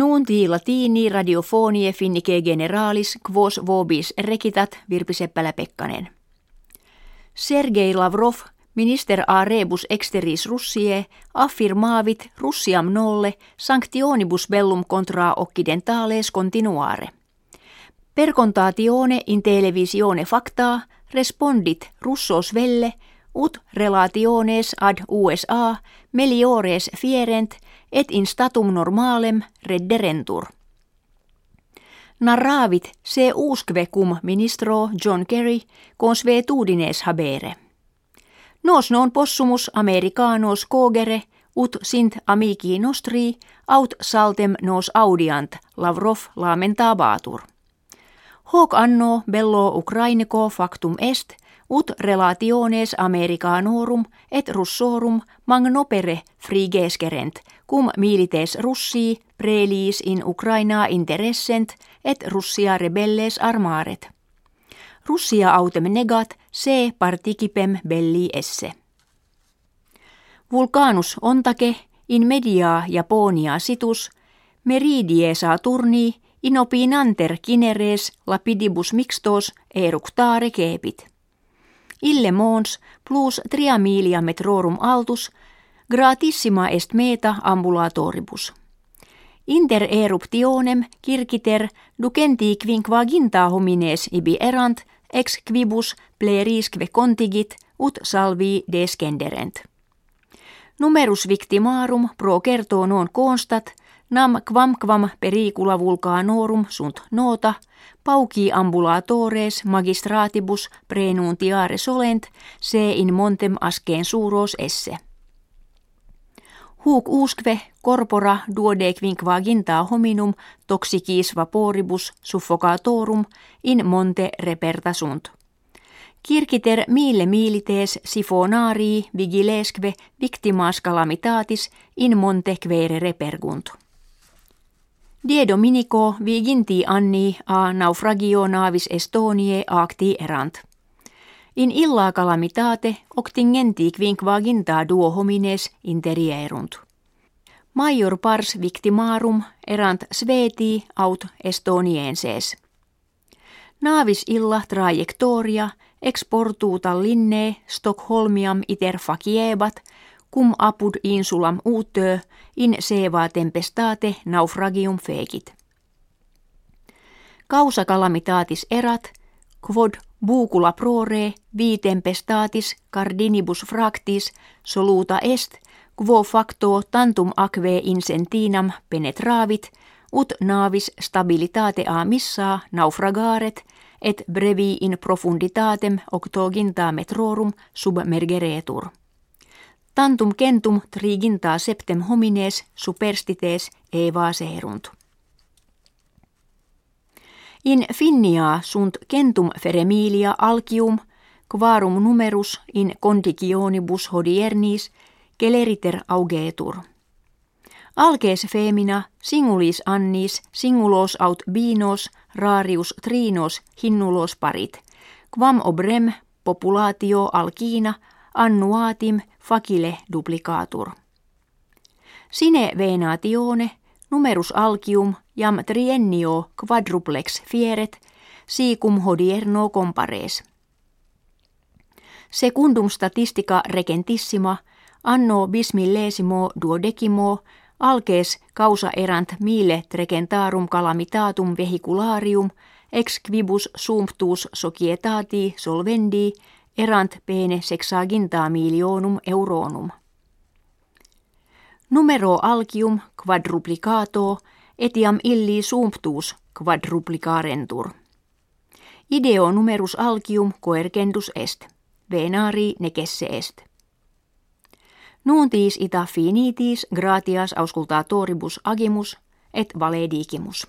Nuunti latini radiofonie finnike generalis quos vobis rekitat Virpi Seppälä-Pekkanen. Sergei Lavrov, minister a rebus exteris Russie, affirmavit Russiam nolle sanctionibus bellum contra occidentales continuare. Per contatione in televisione facta respondit russos velle ut relationes ad USA meliores fierent – et in statum normalem redderentur. Narravit se usque cum ministro John Kerry consuetudines habere. Nos non possumus americanos cogere ut sint amici nostri aut saltem nos audiant Lavrov lamentabatur. Hoc anno bello Ukrainico factum est ut relationes Americanorum et Russorum magnopere frigeskerent cum milites Russii prelis in Ukraina interessent et Russia rebelles armaret. Russia autem negat se participem belli esse. Vulcanus ontake in media Japonia situs meridie turni in opinanter kineres lapidibus mixtos eructare kepit. Ille mons plus triamilia metrorum altus Gratissima est meta ambulatoribus. Inter eruptionem kirkiter ducenti quinquaginta homines ibi erant ex quibus plerisque contigit ut salvi descenderent. Numerus victimarum pro kertoo non constat nam quamquam pericula vulcanorum sunt nota pauci ambulatores magistratibus prenuntiare solent se in montem askeen suuros esse. Huuk uskve corpora duodequinquaginta hominum toxicis vaporibus suffocatorum in monte reperta sunt. Kirkiter mille milites sifonarii vigilesque victimas calamitatis in monte quere repergunt. Die Dominico viginti anni a naufragio navis Estonie acti erant. In illa calamitate octingenti quinquaginta duo homines interierunt. Major pars victimarum erant sveti aut estonienses. Navis illa trajectoria exportuuta linne Stockholmiam iter faciebat cum apud insulam uutö in seva tempestate naufragium fekit. Causa calamitatis erat, quod Bucula prore vitempestatis cardinibus fractis soluta est, quo facto tantum aquae insentinam penetravit, ut navis stabilitate a missa naufragaret, et brevi in profunditatem octoginta metrorum submergeretur. Tantum centum triginta septem homines superstites evaserunt. In finnia sunt centum feremilia alcium, quarum numerus in conditionibus hodiernis, celeriter augetur. Alkees femina singulis annis singulos aut binos rarius trinos hinnulos parit, quam obrem populatio alkina annuatim facile duplicatur. Sine venatione numerus alcium jam triennio quadruplex fieret, sicum hodierno compares. Secundum statistica regentissima anno bismillesimo duodecimo alkees causa erant mille trecentarum calamitatum vehicularium ex quibus sumptus societati solvendi erant pene sexaginta milionum euronum. Numero alcium quadruplicato etiam illi sumptus quadruplicarentur. Ideo numerus alcium coergendus est, venari necesse est. Nuuntis ita finitis gratias auscultatoribus agimus et valedigimus.